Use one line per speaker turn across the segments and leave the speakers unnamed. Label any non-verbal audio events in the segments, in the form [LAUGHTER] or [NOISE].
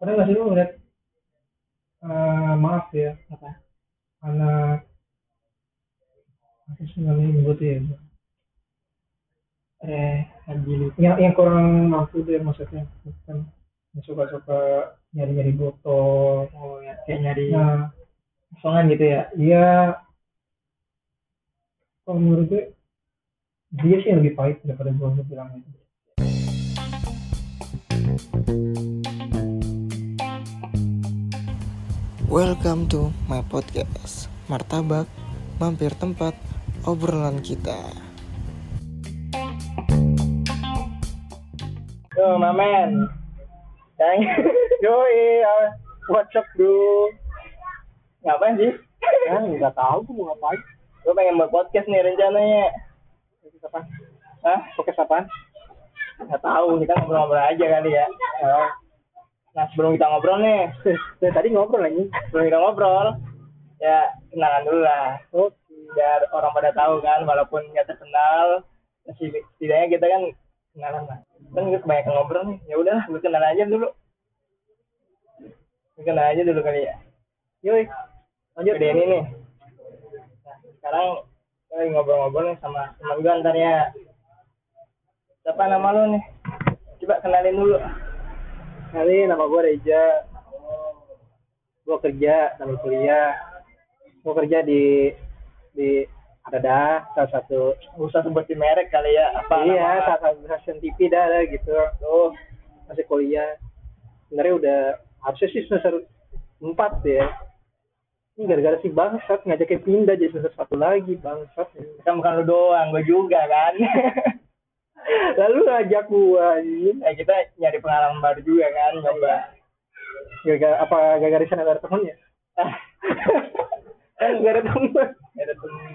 pernah nggak sih lu ngeliat eh, maaf ya
apa?
anak apa sih namanya nyebutnya ya
eh
yang yang kurang mampu deh maksudnya bukan yang suka-suka nyari-nyari botol
oh ya kayak nyari
nah.
kosongan gitu ya?
Dia kalau menurut gue dia sih yang lebih pahit daripada gue bilang itu
Welcome to my podcast Martabak Mampir tempat obrolan kita
Yo, mamen. Yang [LAUGHS]
yoi what's up bro
ngapain sih?
ya nggak tahu gue mau ngapain
Gue pengen buat podcast nih rencananya.
Podcast apaan?
Hah?
Podcast apaan?
Nggak tahu, kita ngobrol-ngobrol aja kali ya.
Oh.
Nah, sebelum kita ngobrol nih, [LAUGHS]
Dari tadi ngobrol lagi.
sebelum kita ngobrol, ya kenalan dulu lah.
Oke.
Biar orang pada tahu kan, walaupun nggak terkenal, setidaknya kita kan kenalan lah. Kan gue kebanyakan ngobrol nih, ya udahlah, gue kenal aja dulu. Gue kenal aja dulu kali ya.
Yoi. Lanjut.
Udah ini nih. Nah, sekarang lagi ngobrol-ngobrol nih sama teman gue ntar ya. Siapa nama lu nih? Coba kenalin dulu.
Kali nama gue Reja. Gue kerja sambil kuliah. Gue kerja di di ada dah salah satu
Nggak usah sebutin merek kali ya. Apa
iya
nama-
salah satu stasiun TV dah ada gitu.
Tuh,
Masih kuliah. Sebenarnya udah harusnya sih semester empat ya. Ini gara-gara si bangsat ngajakin pindah jadi semester satu lagi bangsat.
kan bukan lu doang, gue juga kan. [LAUGHS]
Lalu ngajak gua anjing.
ya kita nyari pengalaman baru juga kan, coba.
Gara-gara apa gara-gara di sana gak ada temennya?
kan
Gak ada temen. [LAUGHS]
Gak ada temen.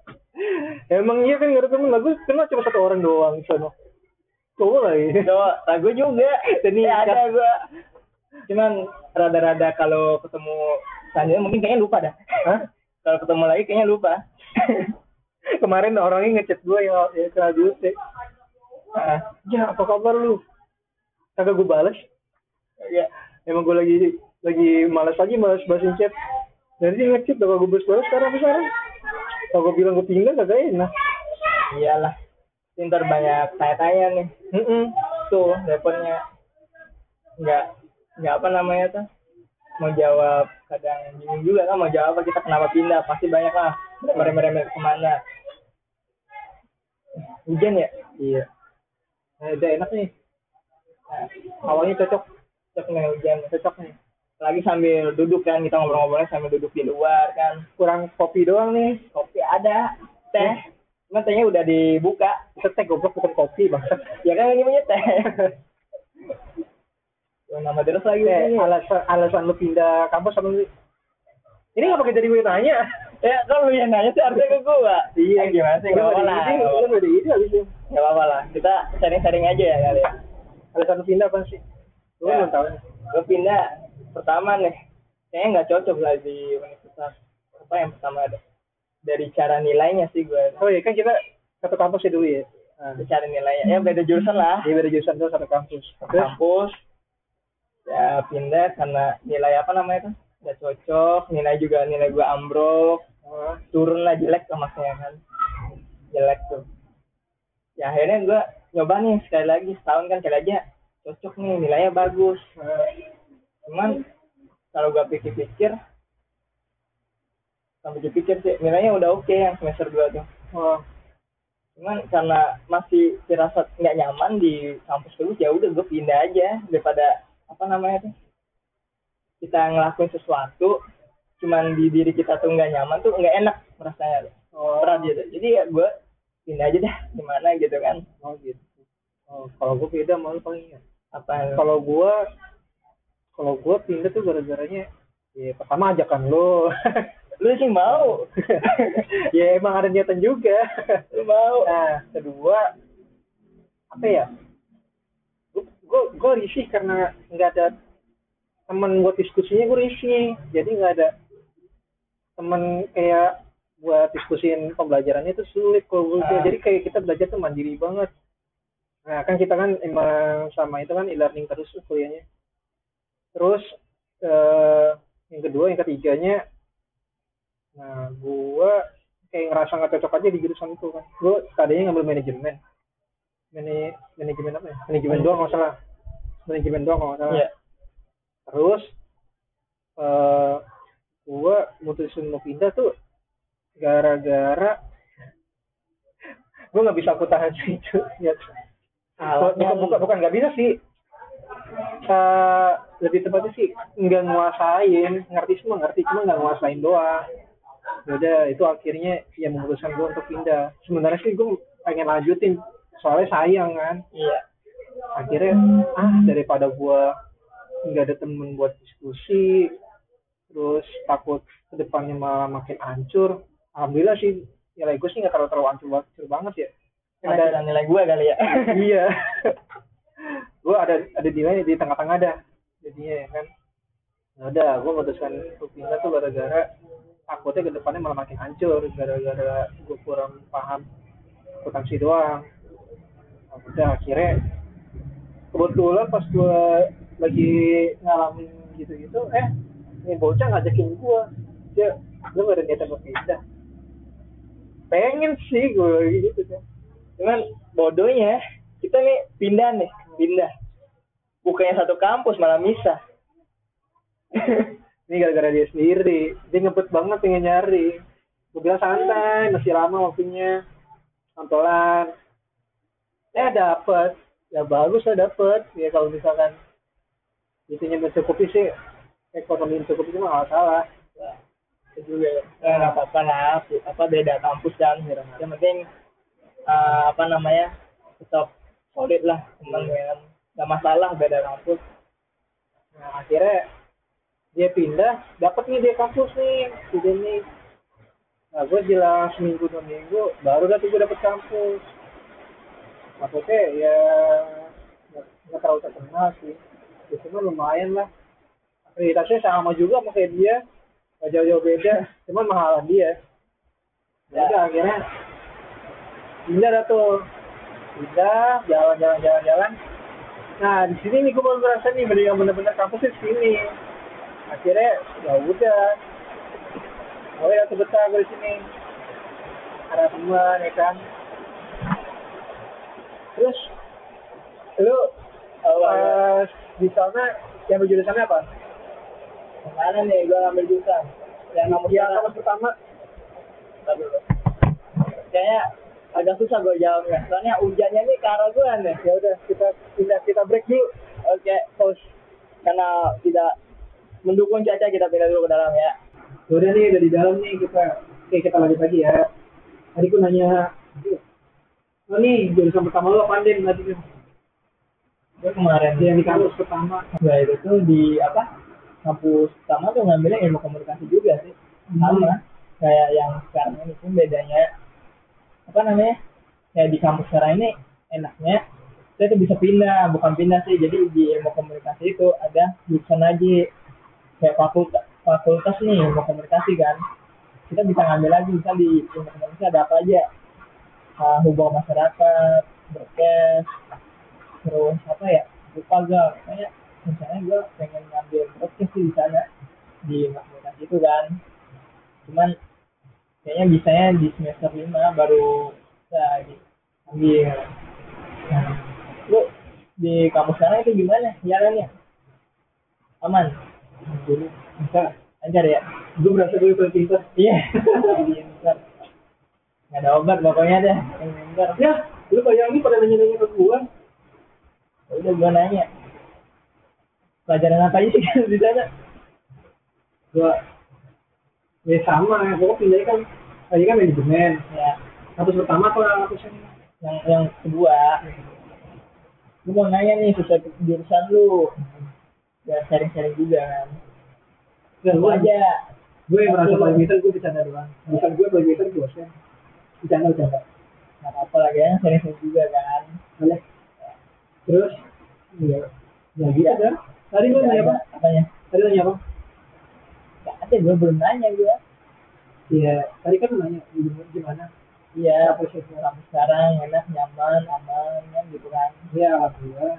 [LAUGHS]
Emang iya kan gak ada temen. Lah gue kenal cuma satu orang doang sana. Cowok lagi.
Cowok, lah gue juga.
Jadi
Ya, ada gue. Cuman rada-rada kalau ketemu selanjutnya mungkin kayaknya lupa dah.
Hah?
Kalau ketemu lagi kayaknya lupa. [LAUGHS]
Kemarin orangnya ngechat gue yang, yang kenal dulu sih.
Ah,
Ya apa kabar lu? Kagak gue balas.
ya.
Emang gue lagi lagi malas lagi malas balasin chat. Jadi dia ngechat udah gue balas balas sekarang sekarang. Kalau gue bilang gue pindah kagak enak.
Iyalah. Ntar banyak tanya-tanya nih.
Mm
Tuh, teleponnya nggak nggak apa namanya tuh mau jawab kadang bingung juga kan mau jawab kita kenapa pindah pasti banyak lah merem-merem ke mana hujan ya
Iya. Nah, udah enak nih.
nah,
Awalnya cocok.
cocok nih hujan
Cocok nih.
lagi sambil duduk kan kita ngobrol-ngobrolnya sambil duduk di luar kan
Kurang kopi doang nih.
kopi ada teh cuma tehnya udah dibuka
teh goblok bukan kopi bang. [LAUGHS]
ya kan ini punya teh [LAUGHS] nama terus lagi
Eh,
ini.
alasan alasan lu pindah kampus sama lu. Ini nggak pakai jadi gue tanya.
Ya kan lu yang nanya sih harusnya ke gua. Eh, gimana sih? nggak apa-apa lah
lu ide habis itu.
Apa-apa lah. Kita sharing-sharing aja ya kali ya.
Alasan pindah apa sih? Lu
Ya.
belum tahu. Nih.
gue pindah pertama nih. Kayaknya nggak cocok lah di universitas. Apa yang pertama ada? Dari cara nilainya sih gue
Oh iya kan kita satu kampus ya dulu ya. Nah,
cara nilainya. Ya beda jurusan lah.
Dia beda jurusan tuh satu kampus. Terus?
kampus. Ya pindah karena nilai apa namanya tuh? Nggak cocok. Nilai juga nilai gue ambruk
oh,
turun lah jelek lah maksudnya kan? Jelek tuh. Ya akhirnya gue nyoba nih sekali lagi setahun kan kali aja cocok nih nilainya bagus. Cuman kalau gue pikir-pikir sampai pikir sih nilainya udah oke yang semester 2 tuh.
Oh,
cuman karena masih firasat nggak nyaman di kampus terus ya udah gue pindah aja daripada apa namanya tuh kita ngelakuin sesuatu cuman di diri kita tuh nggak nyaman tuh nggak enak rasanya
oh,
berat gitu jadi ya gue pindah aja dah gimana gitu kan
oh gitu. Oh, kalau gue beda malu paling ya.
apa
Kalau gua kalau gua pindah tuh gara-garanya ya pertama ajakan lu.
lu sih mau [LAUGHS]
ya emang ada niatan juga.
lu mau
Nah, kedua apa ya? Gue gue risih karena nggak ada teman buat diskusinya gue risih. Jadi nggak ada teman kayak buat diskusin pembelajarannya itu sulit kalau gue.
Ah.
Jadi kayak kita belajar tuh mandiri banget. Nah kan kita kan emang sama itu kan e-learning terus kuliahnya. terus eh, yang kedua yang ketiganya nah gua kayak ngerasa nggak cocok aja di jurusan itu kan gua tadinya ngambil manajemen Mani, manajemen apa ya manajemen doang nggak salah manajemen doang nggak salah
Iya.
terus eh gua mutusin mau pindah tuh gara-gara gua nggak bisa aku tahan sih itu ya bukan bukan bukan nggak bisa sih. Eh, lebih tepatnya sih nggak nguasain. Ngerti semua ngerti cuma nggak nguasain doang. Yaudah itu akhirnya ya memutuskan gue untuk pindah. Sebenarnya sih gue pengen lanjutin soalnya sayang kan.
Iya.
akhirnya ah daripada gua nggak ada temen buat diskusi terus takut ke depannya malah makin hancur. Alhamdulillah sih nilai gue sih nggak terlalu terlalu hancur, hancur banget ya.
Ada
ada
nilai gua kali ya. [LAUGHS]
iya. Gue ada ada nilai di tengah-tengah dah. Jadinya ya kan. Ya udah gue memutuskan untuk pindah tuh gara-gara takutnya ke depannya malah makin hancur. Gara-gara gue kurang paham akuntansi doang. Nah, udah akhirnya kebetulan pas gue lagi ngalamin gitu-gitu eh ini bocah ngajakin gue dia lu gak ada niatan buat pindah. Pengen sih gue gitu kan
Cuman bodohnya kita nih pindah nih, pindah. Bukannya satu kampus malah misah. [LAUGHS]
ini gara-gara dia sendiri. Dia ngebet banget pengen nyari. Gue bilang santai masih lama waktunya. Nontolan. Eh dapet. Ya bagus lah dapet. Ya kalau misalkan itunya mencukupi sih ekonomi mencukupi itu nggak salah
Itu juga ya. Eh, nggak apa-apa lah, apa beda kampus kan. Yang penting eh, apa namanya tetap solid lah teman kan. Gak masalah beda kampus.
nah akhirnya dia pindah dapat nih dia kampus nih di sini nah gue jelas seminggu dua minggu baru dah gue dapet kampus maksudnya ya nggak nggak terlalu terkenal sih ya, cuma lumayan lah akreditasinya sama juga sama kayak dia. Gak jauh-jauh beda. Cuman mahalan dia. Ya. Udah akhirnya pindah dah tuh. Pindah jalan-jalan jalan-jalan nah di sini nih gue baru merasa nih bener yang bener-bener kampus di sini. Akhirnya ya udah. Oh ya betah gue di sini. Ada teman ya kan. Terus lu pas di sana yang jurusannya apa?
Mana nih gua ngambil jurusan? Yang nomor
Ya, kampus pertama.
Kayaknya agak susah gue jawabnya. Soalnya hujannya nih ke arah gue nih.
ya udah kita pindah kita break dulu
Oke, terus karena tidak mendukung Caca kita pindah dulu ke dalam ya.
Udah nih udah di dalam nih kita oke kita lanjut lagi ya tadi gue nanya oh nih jurusan pertama lo apa Den tadi
Gue kemarin
yang di kampus pertama
Nah itu tuh di apa? Kampus pertama tuh ngambilnya ilmu komunikasi juga sih. Sama kayak yang sekarang ini pun bedanya apa namanya? Kayak di kampus sekarang ini enaknya saya tuh bisa pindah, bukan pindah sih. Jadi di ilmu komunikasi itu ada jurusan lagi kayak fakultas fakultas nih ilmu komunikasi kan. Kita bisa ngambil lagi bisa di ilmu komunikasi ada apa aja? Uh, hubungan masyarakat, broadcast, terus apa ya lupa gue kayak misalnya gue pengen ngambil broadcast sih di sana di komunikasi itu kan. Cuman kayaknya bisanya di semester lima baru bisa diambil nah, lu di kampus sana itu gimana jalannya aman?
Dulu bisa.
Lancar ya?
Gue berasa gue paling pintar.
Iya. Pintar [LAUGHS] nggak ada obat pokoknya deh yang
ya lu bayangin pada nanya-nanya ke gue
Ya udah gue nanya pelajaran apa aja sih? [LAUGHS] Di sana?
Gue ya sama gue pindah kan tadi kan manajemen.
Ya.
Kampus pertama apa kampus yang
yang yang kedua. Lu mau nanya nih sesuai jurusan lu biar sharing-sharing juga kan.
Dan
lu
gue
aja
gue merasa paling pintar gue bercanda doang. Bukan gue paling pintar dosen. Bercanda bercanda.
Nggak apa-apa lagi ya sharing-sharing juga kan.
Boleh. Terus? Ya ya gitu kan tadi lu nanya apa?
Apanya?
Tadi nanya apa?
Nggak ada gue belum nanya gue
Iya, tadi kan nanya gimana-
iya
Kampus itu.
kampus sekarang enak nyaman aman kan gitu kan.
Ya alhamdulillah.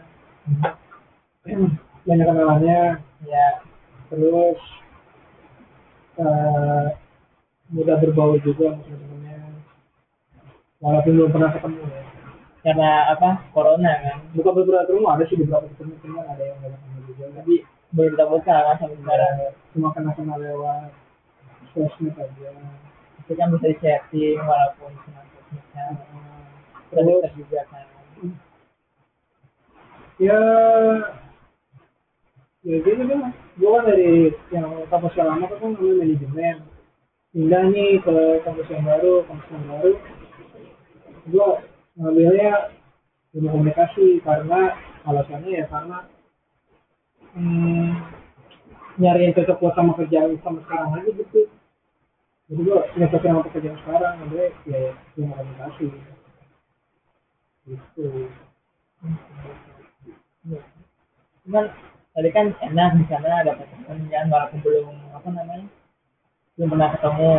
[CLEARS THROAT] Banyak kenalannya
ya
terus eh, mudah berbaur juga sama teman-temannya walaupun belum pernah ketemu ya.
Karena apa? Corona kan.
Bukan beberapa rumah ada sih beberapa ketemu teman ada yang nggak ketemu juga
jadi belum kita buka kan sampai sekarang
cuma kenal kenal lewat sosmed aja.
Itu kan bisa di chatting walaupun cuma sosmednya.
Terus
terus juga kan.
Ya ya gitu deh gue kan dari yang kampus yang lama kan namanya manajemen. Pindah nih ke kampus yang baru kampus yang baru. Gue ngambilnya ilmu komunikasi karena alasannya ya karena hmm, nyari yang cocok buat sama kerjaan sama sekarang aja gitu jadi gue cocok sama pekerjaan sekarang ngambilnya ya ilmu komunikasi gitu
cuman tadi kan enak di sana ada teman kan walaupun belum apa namanya belum pernah ketemu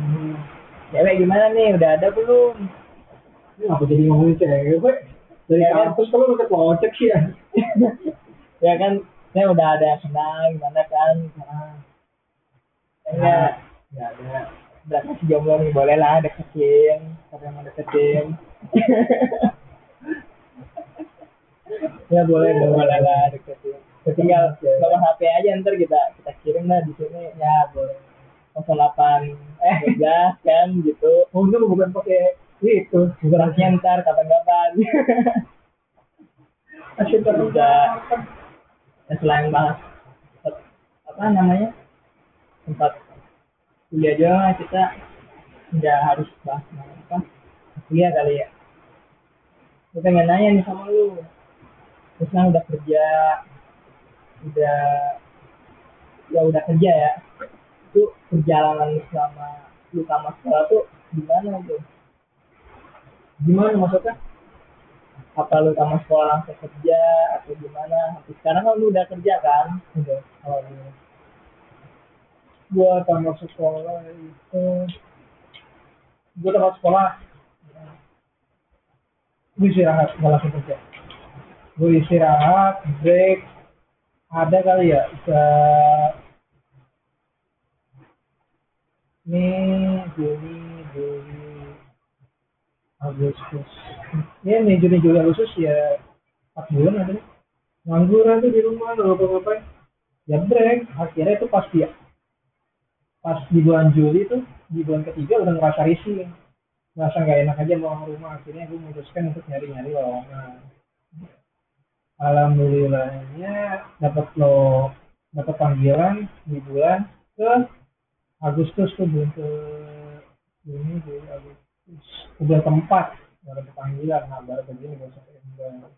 hmm.
cewek gimana nih udah ada belum
Ini apa jadi ngomongin cewek? Dari
Ya, kan?
kampus kalau udah ojek sih ya.
ya kan saya udah ada yang kenal gimana kan nah, enggak
Ya ada.
berarti si jomblo nih boleh lah deketin kalau yang mau deketin [LAUGHS]
Ya boleh
boleh
boleh.
lah deketin tinggal nomor HP aja ntar kita kita kirim lah di sini ya boleh 08 eh 12 kan gitu
Oh itu bukan pakai itu.
Suratnya ntar kapan-kapan [LAUGHS]
Asyik terus.
Dan selain bahas apa namanya tempat kuliah juga kita nggak harus bahas apa kuliah kali ya gue pengen nanya nih sama lu terus udah kerja udah ya udah kerja ya itu perjalanan selama lu sama sekolah tuh gimana tuh
Gimana maksudnya?
Apa lu sama sekolah langsung kerja atau gimana Tapi sekarang kan lu udah kerja kan
Udah. Oh, iya. Gua tamat sekolah itu. Gua tamat sekolah. Gue istirahat, nggak langsung kerja. Gue istirahat, break. Ada kali ya, bisa Mei, Juni, Juli, Agustus. Ya, Mei, Juni, Juli, Agustus ya 4 bulan ada. Nganggur aja di rumah, nggak ngapa-ngapain. Ya break, akhirnya itu pas dia pas di bulan Juli tuh di bulan ketiga udah ngerasa risih ngerasa nggak enak aja mau rumah akhirnya gue memutuskan untuk nyari-nyari lowongan alhamdulillahnya dapat lo dapat panggilan di bulan ke Agustus tuh bulan ke Juni Juli Agustus ke bulan keempat baru panggilan nah baru begini gue sampai enggak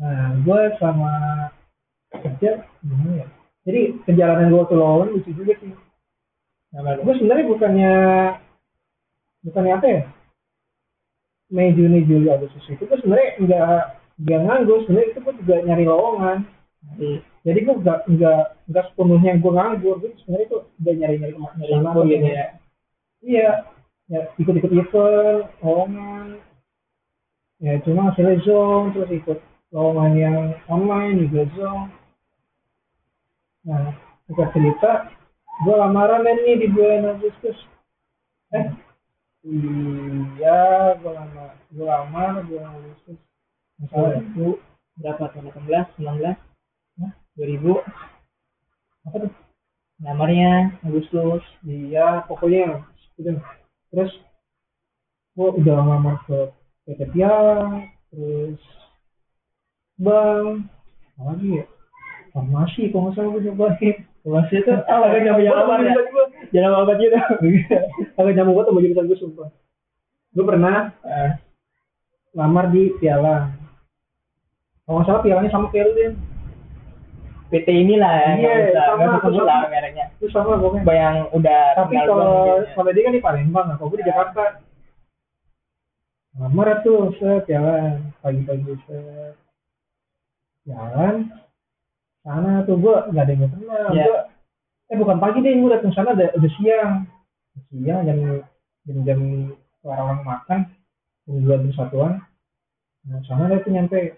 nah gue sama kerja gimana ya? Jadi perjalanan gue ke lowongan lucu juga sih.
Lu?
gue sebenarnya bukannya bukannya apa ya? Mei Juni Juli Agustus itu gue sebenarnya nggak nggak nganggur. Sebenarnya itu gue juga nyari lowongan.
Jadi,
jadi gue nggak nggak nggak sepenuhnya gue nganggur. Gue sebenarnya itu udah nyari nyari
nyari info gitu ya?
Iya ya ikut ikut event lowongan ya cuma hasilnya zone terus ikut lowongan yang online juga zone. Nah kita cerita gue lamaran nih di bulan Agustus. Eh? Iya gue lama gue lamar bulan Agustus. Masalah itu
berapa tahun 18 19 Hah? 2000
apa tuh?
Lamarnya Agustus.
Iya pokoknya udah terus gue udah ngelamar ke PT Piala terus bang apa lagi ya? Farmasi kalau nggak salah gue nyobain.
Masih itu
Ah,
agak nyampe
Gua
lamar ya? Jangan obat gitu.
Agak nyambung banget sama jurusan gue sumpah. Gue pernah
Eh,
lamar di Piala. Kalau nggak salah Pialanya sama kayak lu deh
PT inilah ya
Iya,
nggak usah
sama,
nggak
sama.
lah mereknya
itu sama pokoknya
Coba yang udah
tapi kalau
ya.
kalau dia kan di Palembang kalau gue di Jakarta. Lamar tuh set jalan. Pagi-pagi set. Jalan sana tuh gue nggak ada yang kenal.
Iya.
Gua- eh bukan pagi deh gue datang sana udah, udah siang. Siang jam jam jam orang-orang makan. Jam dua jam satuan. Nah sana dia tuh nyampe.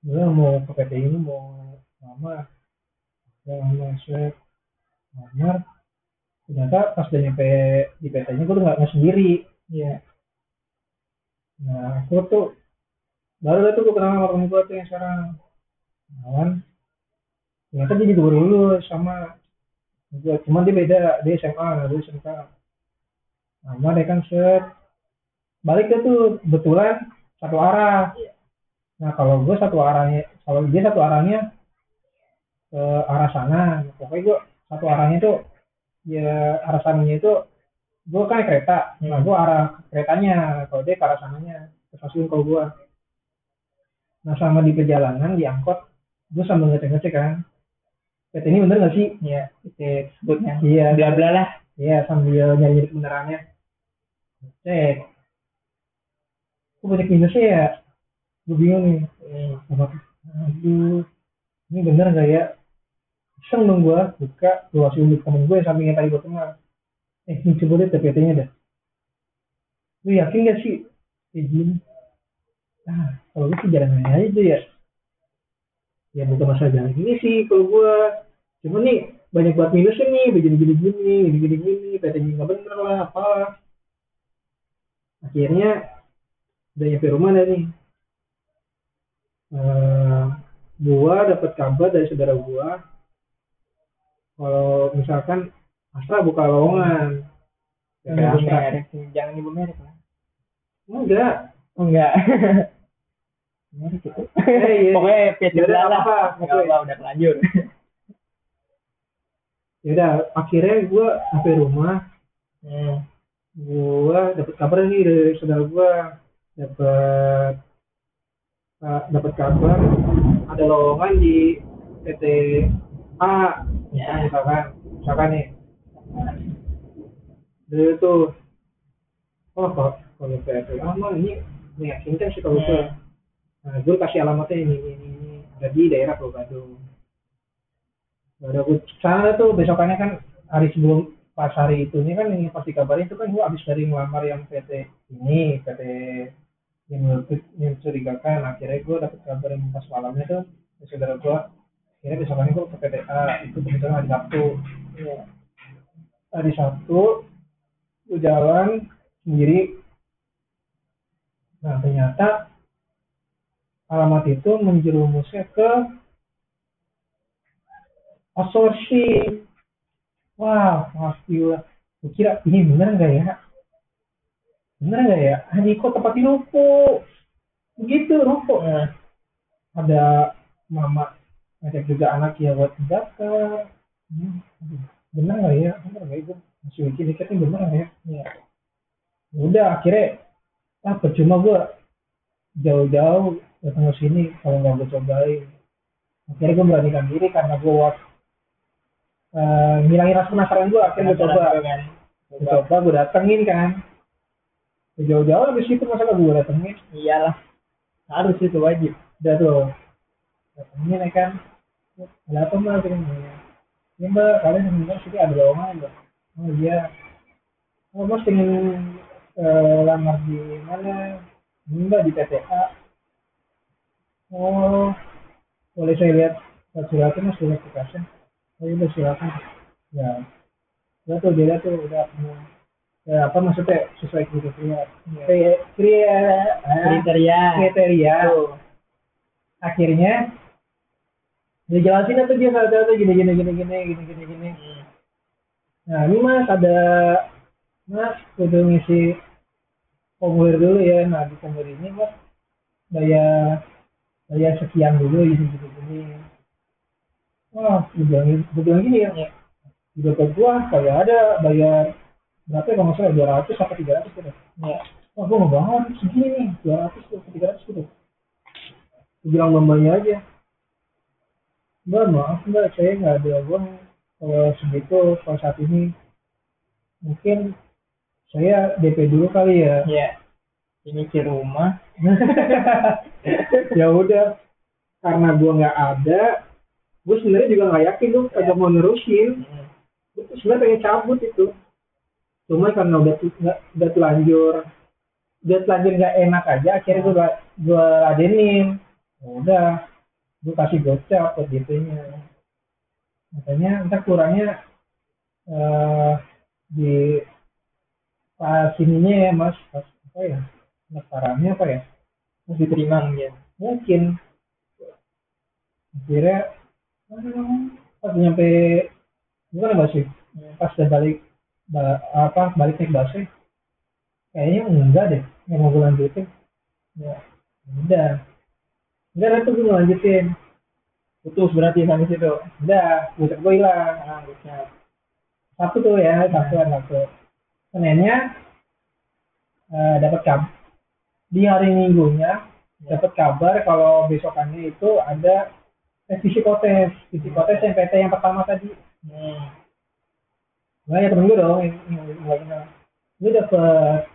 Gue mau ke PT ini mau lama udah lama set lamar ternyata pas udah nyampe di PT-nya gue udah nggak sendiri.
Iya.
nah aku tuh baru dah tuh gue kenal sama temen gue tuh yang sekarang. Kenalan ternyata dia juga baru lulus sama gue cuman dia beda dia SMA nah gue SMK lama deh kan set. Balik deh tuh kebetulan satu arah. Nah kalau gue satu arahnya kalau dia satu arahnya ke arah sana. Pokoknya gue satu arahnya tuh ya arah sananya itu gue kan kereta nah gue arah keretanya kalau dia ke arah sananya ke stasiun kalau gue nah sama di perjalanan di angkot gue sambil ngecek ngecek kan PT ini bener gak sih
Iya. Itu sebutnya.
iya
Bla bla lah.
iya sambil nyari nyari kebenarannya cek kok banyak minusnya ya gue bingung nih
Hmm.
aduh ini bener gak ya iseng dong gue buka kasih unjuk temen gue yang sampingnya tadi gue kenal eh ini coba lihat PT nya dah lu yakin gak sih? Kayak gini. Ah kalau gue sih jalan aja ya. Ya bukan masalah jalan gini sih kalau gue cuma nih banyak banget minusnya nih begini gini gini gini gini gini nya nggak bener lah apalah akhirnya udah nyampe rumah dah nih. Eh gua dapat kabar dari saudara gua kalau misalkan Astra buka lowongan Kayak Astra
merek. Jangan nyebut merek lah.
enggak
Oh, enggak. [LAUGHS] merek itu.
eh, iya.
Pokoknya PT
Yaudah,
bla lah. Enggak apa udah lanjut. [LAUGHS]
yaudah akhirnya gua sampai rumah
Hmm.
gua dapat kabar nih dari saudara gua dapat uh, dapat kabar ada lowongan di PT A
Ya.
misalkan misalkan nih. Dari itu oh kok kalau PT A mah ini meyakinkan sih kalau itu. Nah gue kasih alamatnya ini ini ini, ada di daerah Pulau Gadung. Udah gue sana tuh besokannya kan hari sebelum pas hari itu ini kan ini pasti kabarin itu kan gue abis dari ngelamar yang PT ini PT yang mencurigakan. Akhirnya gue dapet kabar yang pas malamnya tuh dari saudara gue akhirnya besokannya gue ke PTA itu kebetulan hari Sabtu.
Iya.
hari Sabtu gue jalan sendiri. Nah ternyata alamat itu menjerumusnya ke outsourcing wah pasti gue gue kira ini bener nggak ya? Bener nggak ya? Haji kok tempat di ruko. Begitu ruko.
Nah,
ada mama ngajak juga anak ya buat daftar hmm, bener nggak ya? Bener nggak ya gue masih mikir dikitnya bener nggak ya?
Iya.
udah akhirnya ah percuma gue jauh-jauh datang ke sini kalau nggak gue cobain. Akhirnya gue beranikan diri karena gue was eh, ngilangin rasa penasaran gue akhirnya gue coba.
kan.
gue coba gue datengin kan. Jauh-jauh habis itu masa gue datengin.
Iyalah. Harus itu wajib.
udah tuh. Datengin ya kan apa mbak Gini, gini. ya mbak kalian sebentar sini ada lowongan mbak. Oh iya. Oh bos pengen eh, lamar di mana? Ini, mbak di PTA oh boleh saya lihat? Surat suratnya mas surat aplikasi oh iya silakan. Ya. Udah tuh dia tuh udah punya ya apa maksudnya? Sesuai kriteria kriteria. Kriteria.
Kriteria.
kriteria.
Tuh.
akhirnya dia jelasin tuh dia satu-satu gini gini gini gini gini gini. Gini nah ini mas ada mas kudu ngisi formulir dulu ya. Nah di formulir ini mas bayar bayar sekian dulu gini gini gini wah gue bilang gue bilang gini ya di dompet gua kayak ada bayar berapa ya kalau nggak salah dua ratus sampai tiga ratus gitu.
Ya.
wah gua mau banget segini nih dua ratus tuh tiga ratus gitu. Gue bilang mbaknya aja mbak maaf mbak saya nggak ada uang kalau segitu kalau saat ini. Mungkin saya DP dulu kali ya.
Ya. Ini di rumah. [LAUGHS]
ya udah. Karena gua nggak ada gue sebenarnya juga nggak yakin tuh kagak mau nerusin.
Hmm.
gue tuh sebenarnya pengen cabut itu. Cuma karena udah nggak udah telanjur udah telanjur nggak enak aja akhirnya gue gue ladenin. Ya udah gue kasih gocap buat DP nya makanya ntar kurangnya eh di pas ininya ya mas pas apa ya pendaftarannya apa ya
Harus diterima mungkin.
mungkin. Akhirnya pas nyampe gimana mas sih pas udah balik ba- apa balik naik busway kayaknya enggak deh yang mau lanjutin. Ya udah enggak tuh gue mau lanjutin
Putus berarti sampai situ.
udah buset gue hilang
Nah, buset.
Sabtu tuh ya Sabtu kan Sabtu Seninnya eh, dapat kabar di hari Minggunya dapat kabar kalau besokannya itu ada tes psikotes psikotes MPT yang pertama tadi
Hmm.
Nah, ya temen gue dong yang gue kenal. Lu dapet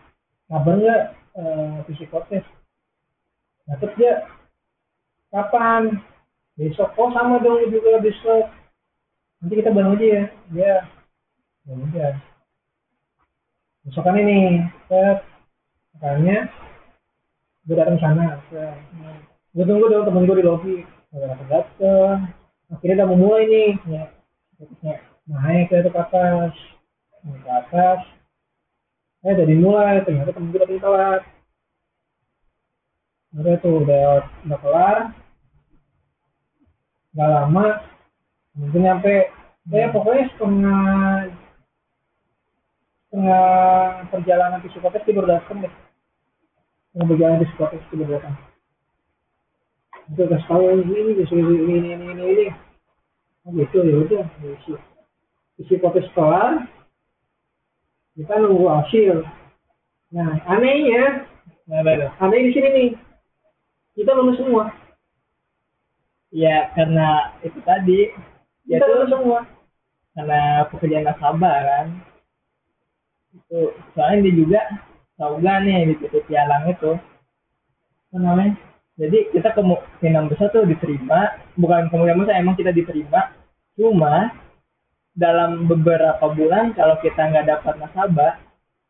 kabar nggak eh, psikotes? Dapet nggak? Kapan? Besok. Oh sama dong juga besok. Nanti kita bareng aja ya. Ya. Ya udah. Besokan ini, set. Makanya gue datang sana. Gue tunggu dong temen gue di lobby. Gak datang datang. Akhirnya udah mau mulai nih. Ya. Naik ke atas naik ke atas eh udah dimulai ternyata temen gue datang telat udah tuh udah udah kelar. Nggak lama mungkin nyampe ya pokoknya setengah setengah perjalanan psikotes dia baru datang deh. Setengah perjalanan psikotes dia baru datang itu kasih tahu ini ini ini ini ini ini ini. Oh gitu ya udah isi. Isi potes kelar kita nunggu hasil. Nah anehnya
Nah,
aneh di sini nih kita lulus semua.
Ya karena itu tadi ya
kita
itu
lulus semua.
karena pekerjaan nasabah kan. Itu soalnya dia juga tahu gak nih di titik pialang itu. Apa namanya? Jadi kita kemungkinan besar tuh diterima. Bukan kemungkinan besar emang kita diterima. Cuma dalam beberapa bulan kalau kita nggak dapat nasabah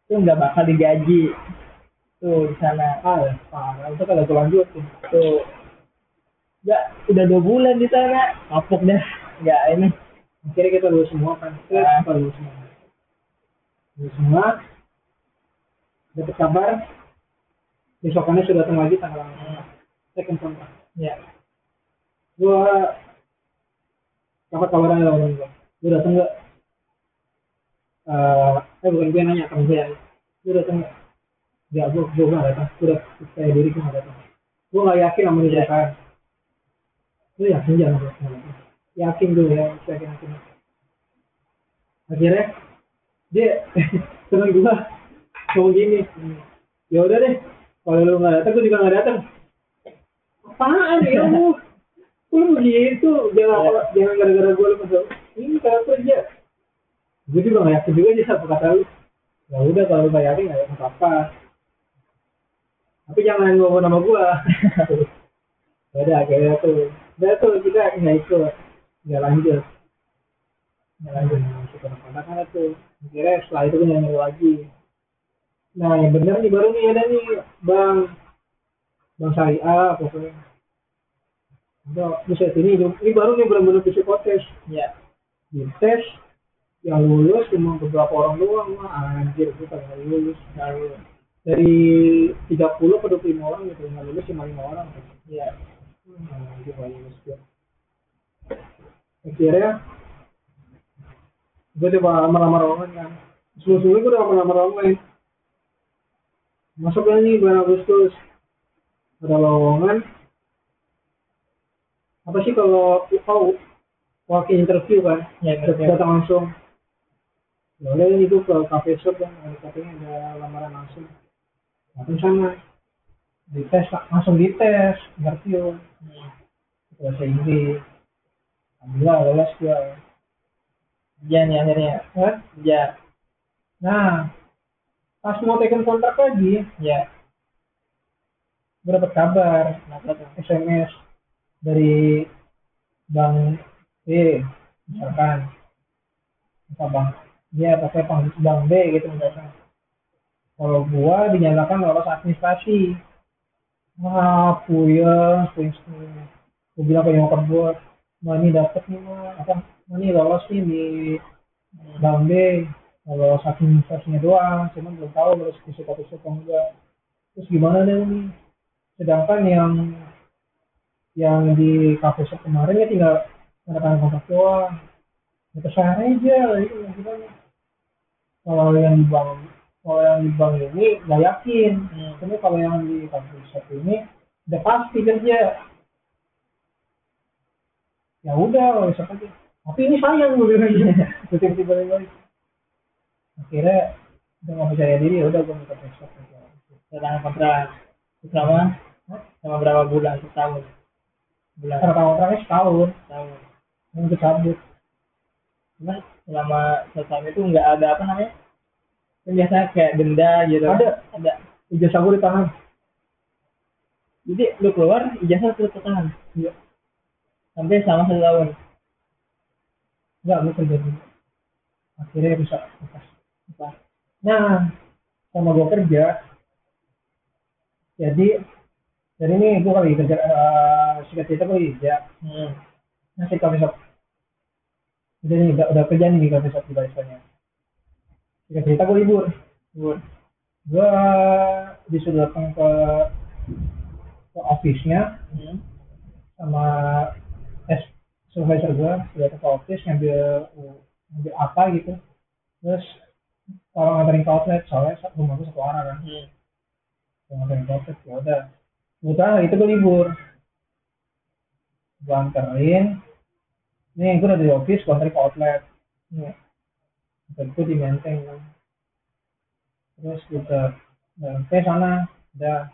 itu nggak bakal digaji tuh di sana.
Ah ya parah. Itu kalau gue lanjutin.
Tuh. Nggak udah dua bulan di sana. Kapok dah. Nggak ini.
Akhirnya kita lulus semua kan? Kita kita lulus semua. Lulus semua. Dapat kabar. Besokannya sudah datang lagi tanggal second kontrak
ya
gua dapat kabar dari orang gua lu datang nggak? Eh eh bukan gue nanya temen gue lu datang nggak nggak gua gua nggak datang. Gua udah percaya diri gua nggak datang. Gua nggak yakin sama
Iya.
perusahaan lu yakin jangan gua nggak datang? Yakin dulu ya yakin yakin. Akhirnya dia [LAUGHS] temen gua ngomong gini. Ya udah deh kalau lu nggak datang gua juga nggak datang. Apaan ya lu? Lu begitu. Jangan
Ya.
jangan gara-gara gue lu masuk. Ini kalau kerja? Gue juga nggak yakin juga sih apa kata lu. Ya udah kalau lu nggak yakin nggak yakin apa apa tapi jangan ngomong nama gue ya udah akhirnya tuh udah tuh kita nggak ikut. Nggak lanjut. Nggak lanjut. Masuk ke kontak tuh akhirnya setelah itu gue nyanyi lagi. Nah yang bener nih baru nih ada nih bang. Bang syariah pokoknya. Udah, buset ini ini baru nih benar-benar psikotes
ya
di tes yang lulus cuma beberapa orang doang wah anjir gue kagak lulus lulus dari 30 ke 25 orang gitu nggak lulus cuma 5 orang.
Ya
hmm, anjir nggak lulus gue akhirnya gue coba lamar-lamar online kan. Sebelum-sebelumnya gue udah lamar-lamar online masuk nih bulan Agustus. Ada lowongan. Apa sih kalau oh, walk interview kan?
Ya interview.
datang langsung. Ya udah ini gue ke cafe shop kan. Ada katanya ada lamaran langsung datang sana dites langsung dites interview bahasa Inggris. Alhamdulillah lolos gue
ya nih akhirnya.
Hah?
ya
nah pas mau taken kontrak lagi
ya.
Gue dapet kabar
tuh
SMS dari Bang B misalkan. Apa Bang? Dia pakai Bang B gitu misalkan kalau gua dinyatakan lolos administrasi. Wah puyeng puyeng semua gua bilang ke nyokap gua nah ini dapet nih mah apa nah, ini lolos nih di Bang B lolos administrasinya doang cuman belum tahu lolos di suka atau enggak. Terus gimana deh ini sedangkan yang yang di kafe shop kemarin ya tinggal tanda tangan kontrak doang. Ya ke sana aja itu gimana? Kalau yang di bank kalau yang di bank ini nggak yakin.
Hmm.
tapi kalau yang di kafe shop ini udah pasti kerja ya udah kalau shop aja tapi ini sayang gue bilang gitu tiba-tiba balik akhirnya udah nggak percaya diri ya udah gue minta aja
tanda kontrak selama selama berapa bulan? Setahun. Bulan.
Karena kontraknya setahun.
Setahun.
Yang cabut.
Cuman selama setahun itu nggak ada apa namanya biasanya kayak denda gitu.
Ada.
ada.
Ijazah gue di tangan
jadi lu keluar ijazah terus tertahan
iya.
Sampai selama satu tahun.
Enggak kerja dulu akhirnya bisa lepas
apa
nah sama gue kerja. Jadi jadi ini gue kali kerja uh, singkat cerita gue kerja.
Hmm.
nasi coffee shop udah nih udah, udah kerja nih di coffee shop di baristanya singkat cerita gue libur.
Libur.
Gue disuruh datang ke ke office-nya
hmm.
sama S supervisor gue sudah datang ke office ngambil ngambil apa gitu. Terus kalau nganterin ke outlet soalnya rumah gue satu arah kan.
Hmm.
kalau nganterin ke outlet ya udah. Kebetulan itu gue libur. Gue anterin. Nih gue udah di office gue anterin ke outlet. Nih gue di Menteng kan. Terus kita sampai sana udah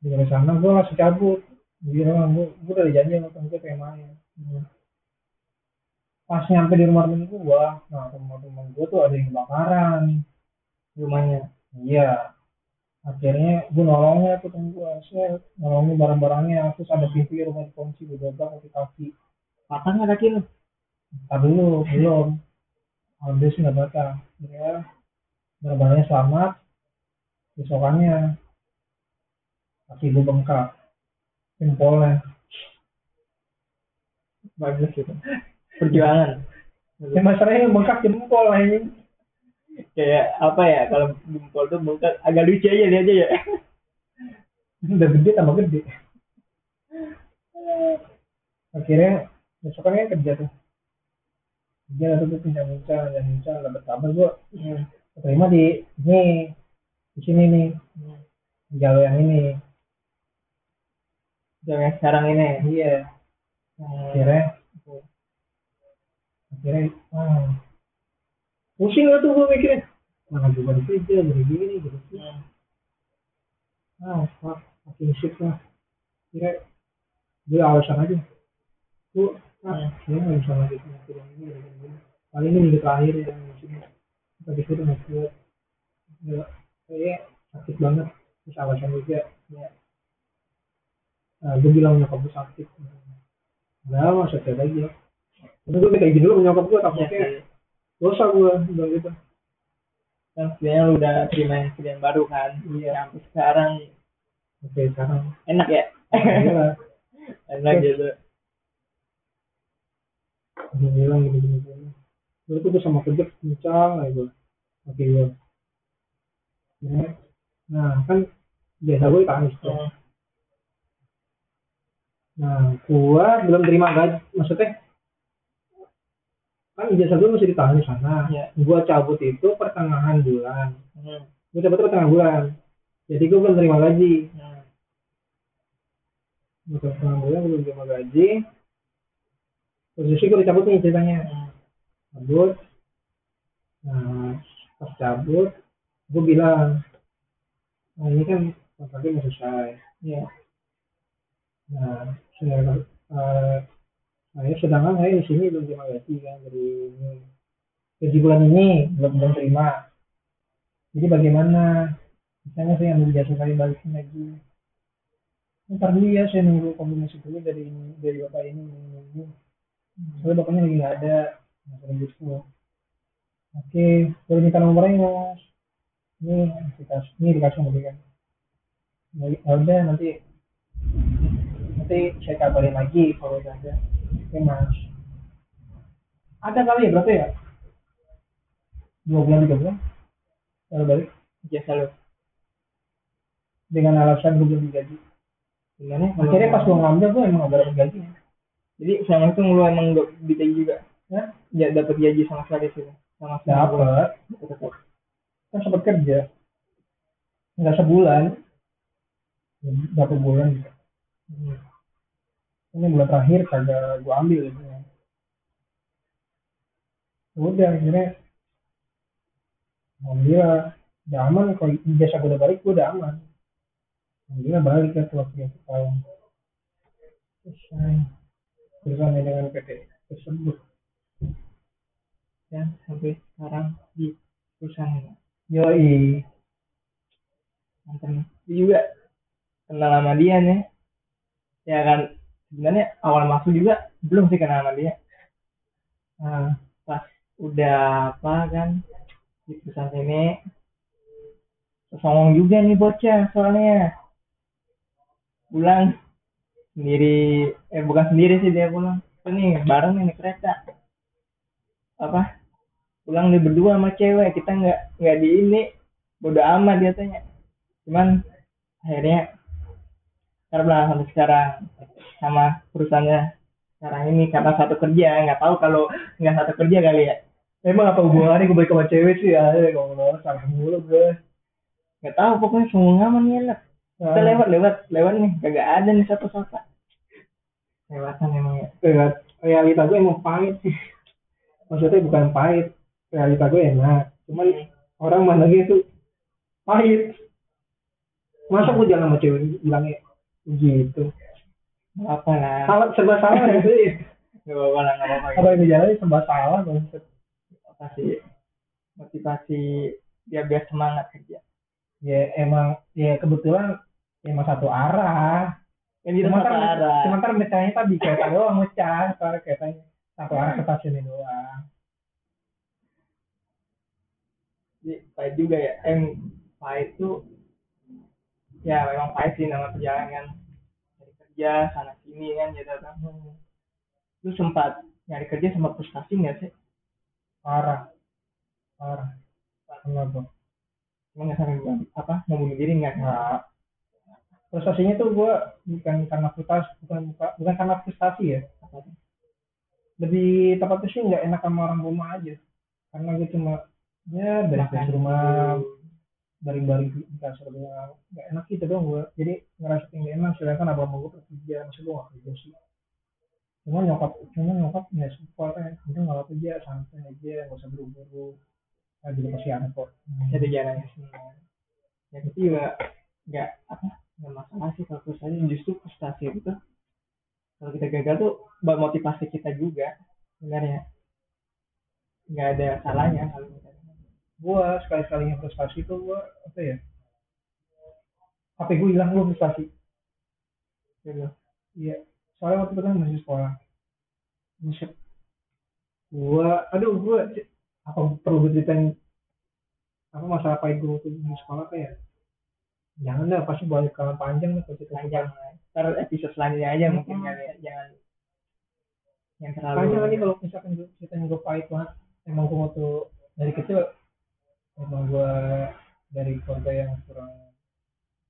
di sana gue langsung cabut. Gue bilang gue gue udah janji sama temen gue pengen main. Pas nyampe di rumah temen gue nah rumah temen gue tuh ada yang kebakaran.
Rumahnya
iya. Akhirnya gue nolongnya tuh temen gue saya nolongin barang-barangnya. Terus ada pintu rumah dikunci gue dobrak kaki kaki.
Patah nggak kaki lu?
Ntar dulu belum habis nggak patah ya barang-barangnya selamat besokannya. Kaki gue bengkak jempolnya.
Bagus gitu. Perjuangan.
Ya masalahnya bengkak jempol ini.
Kayak apa ya kalau jempol tuh bengkak agak lucu aja dia aja ya.
Udah gede tambah gede. Akhirnya besokannya kerja tuh kerja tuh gue bincang-bincang dan bincang nggak berkabar gue
hmm.
terima di ini di sini nih
Hmm.
di jalur yang ini
Jam yang sekarang ini
iya
Hmm.
akhirnya akhirnya ah, pusing lah tuh gue mikirnya mana gue baru kerja gini gini gitu
Hmm.
ah fuck makin shit lah kira gue alasan aja gue ah
Hmm.
saya nggak bisa penyakit yang ini gini, gini. kali ini minggu terakhir ya di sini tapi itu nggak kuat nggak kayak sakit banget. Terus alasan juga ya. Nah, gue bilang nyokap gue sakit. Nggak mau sakit aja Terus gue kayak gini dulu nyokap gue takutnya
sih.
dosa gue bilang gitu.
Kan sebenarnya lu udah terima yang kerjaan baru kan?
Iya.
sampai sekarang.
Oke sekarang.
Enak ya?
Iya. [LAUGHS]
enak gitu
dia bilang gini gini gini gue tuh tuh sama kerja kencang lah gue oke gue Ya. nah kan biasa gue tangis tuh nah gue belum terima gaji maksudnya kan ijazah gue masih ditahan di sana.
Iya.
gue cabut itu pertengahan bulan.
Hmm.
gue cabut itu pertengahan bulan. Jadi gue belum terima gaji.
Hmm.
gue pertengahan bulan belum terima gaji posisi gue dicabut nih ceritanya. Cabut. Nah pas cabut gue bilang nah ini kan kontraknya mau selesai.
Iya.
nah saya saya sedangkan saya di sini belum terima gaji kan dari ini. Gaji bulan ini belum belum terima. Jadi bagaimana? Misalnya saya ambil jasa saya balikin lagi. Ntar dulu ya saya nunggu kombinasi dulu dari dari bapak ini ini, ini. Soalnya bapaknya lagi nggak ada masalah gitu oke boleh minta nomornya mas? Ini kita ini dikasih dia kan ya udah nanti nanti saya kabarin lagi kalau udah ada. Oke mas. Ada kali ya berapa ya? Dua bulan tiga bulan? Baru balik?
Biasa lo
dengan alasan gue belum digaji.
Gimana? Kalau
akhirnya pas gue ngambil gue emang gak dapet gaji
jadi selama itu lu emang gak digaji juga.
Ya
ya dapat gaji sama sekali sih sama sekali. Tetap.
kan sempat kerja. Nggak sebulan. Berapa bulan? Gitu
Hmm.
ini bulan terakhir kagak gue ambil gitu udah akhirnya. Alhamdulillah udah aman. Kalau biasa gue udah balik gue udah aman. Alhamdulillah balik ya setelah tiga tahun selesai bersama dengan PT tersebut.
Dan sampai sekarang di perusahaan.
Yoi.
Mantan juga kenal sama dia nih. Ya kan sebenarnya awal masuk juga belum sih kenal sama dia. Nah, pas udah apa kan di perusahaan ini. Songong juga nih bocah soalnya. Pulang sendiri eh bukan sendiri sih dia pulang. Ini bareng nih naik kereta. Apa? Pulang dia berdua sama cewek kita nggak nggak di ini. Bodo amat dia tanya. Cuman akhirnya karena sampai sekarang sama perusahaannya sekarang ini karena satu kerja nggak tahu kalau nggak satu kerja kali ya.
Emang apa hubungannya gue balik sama cewek sih? Ya kalau salah mulu gue
nggak tahu pokoknya semua aman nih enak kita lewat lewat lewat nih. Kagak ada nih satu satu lewatan emang ya.
Real- realita gue emang pahit sih. Maksudnya bukan pahit. Realita gue enak. Cuman orang mana gitu pahit. Masa gue jalan sama cewek bilangnya gitu?
Apa lah.
Salah serba salah gitu ya. [LAUGHS]
Nggak apa lah nggak apa
apa yang dijalani serba salah maksud
motivasi motivasi dia biar semangat kerja
ya emang ya kebetulan emang satu arah.
Kan kita
cuma
satu
ntar
arah.
cuma ntar mecahnya tadi kereta doang mecah ntar keretanya satu arah ke stasiunnya doang.
Jadi, pahit juga ya? Em pahit tuh ya memang pahit sih nama perjalanan dari kerja sana sini kan gitu kan lu sempat nyari kerja sempat frustasi nggak sih?
Parah. Parah. Kenapa
emang nggak sampai apa? Mau bunuh diri nggak?
Nah, frustasinya tuh gue bukan karena frustasi, bukan bukan, karena frustasi ya. Lebih tepatnya sih nggak enak sama orang rumah aja. Karena gue cuma ya beres
Makan
rumah,
dulu.
baring-baring di kasur doang. Nggak enak gitu dong gue. Jadi ngerasa nggak enak. Sedangkan abang gue kerja, masih gue nggak kerja sih. Cuma nyokap, cuma nyokap ya support ya. Udah nggak apa aja, santai aja, nggak usah buru-buru. Nah, juga pasti ada kok.
ada jalannya semua ya tapi juga nggak apa nggak masalah sih kalau frustasi justru frustasi itu kalau kita gagal tuh buat motivasi kita juga sebenarnya. Nggak ada salahnya kalau
gue sekali sekalinya frustasi tuh gue apa ya HP gue hilang gue frustasi.
Gitu.
Iya soalnya waktu itu kan masih sekolah. Buset. gue aduh gue apa perlu gue apa masalah pahit gue waktu di sekolah apa ya jangan dah pasti balik kalau panjang nih kalau cerita
panjang. Ntar episode selanjutnya aja mungkin
Hmm.
kali ya jangan yang terlalu
panjang lagi kalau [LAUGHS] misalkan gue ceritain gue pahit banget emang gue waktu dari kecil emang gue dari keluarga yang kurang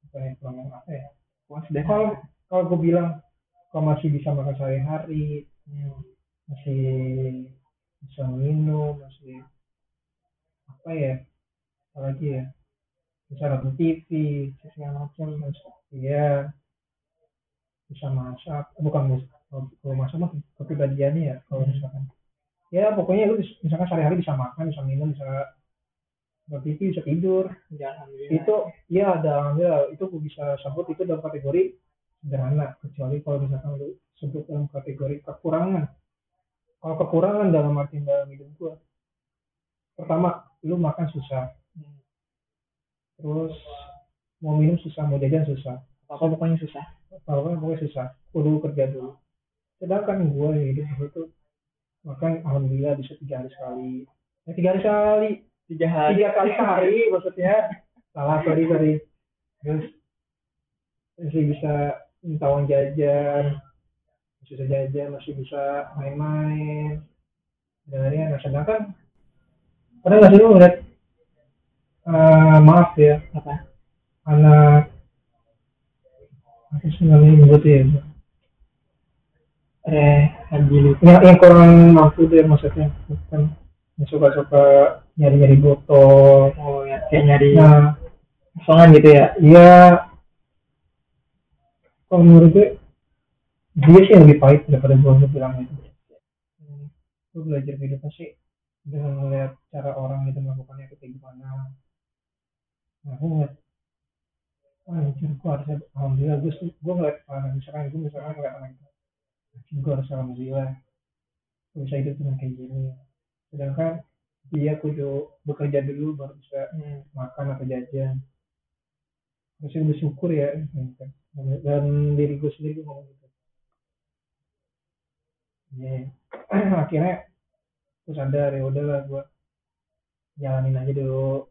bukan yang kurang apa ya?
Deh
kalau kalau gue bilang kalau masih bisa makan sehari-hari
Hmm.
masih bisa minum masih apa ya? Apalagi ya bisa nonton TV segala macam iya. Bisa masak Eh, bukan mus- kalau masak mah kepribadiannya ya kalau
Hmm.
misalkan. Ya pokoknya lu misalkan sehari-hari bisa makan bisa minum bisa nonton TV bisa tidur.
Ya,
itu ya ada alhamdulillah itu gue bisa sebut itu dalam kategori sederhana kecuali kalau misalkan lu sebut dalam kategori kekurangan. Kalau kekurangan dalam arti dalam hidup gue pertama lu makan susah. Terus mau minum susah mau jajan susah.
Apa pokoknya susah?
Apa pokoknya susah. Kudu kerja dulu. Sedangkan gue hidup itu makan alhamdulillah bisa tiga hari sekali. Ya, tiga hari sekali.
Tiga hari.
Tiga kali sehari [LAUGHS] maksudnya. Salah sorry sorry. Terus masih bisa minta uang jajan. Masih bisa jajan masih bisa main-main. Dari nah sedangkan pernah nggak sih lu ngeliat eh, maaf ya.
Apa?
Anak apa sih namanya nyebut ya.
Eh lupa
yang, yang kurang mampu deh maksudnya. Bukan. Yang suka-suka nyari-nyari botol.
Oh ya kayak nyari
nah
songan gitu ya?
Iya. Kalau menurut gue, dia sih yang lebih pahit daripada gue bilang itu. Gue belajar hidup sih dengan melihat cara orang itu melakukannya itu kayak gimana. Nah, gue ngeliat, wah anjir, gue harusnya, alhamdulillah, gue, gue ngeliat, ah, misalkan gue misalkan ngeliat anak itu, anjir, gue harus alhamdulillah, gue bisa hidup dengan kayak gini. Sedangkan dia kudu bekerja dulu baru bisa
hmm.
makan atau jajan harusnya bersyukur ya dan diri gue sendiri gue ngomong gitu Iya. [CLEARS THROAT] akhirnya gue sadar ya udahlah gue jalanin aja dulu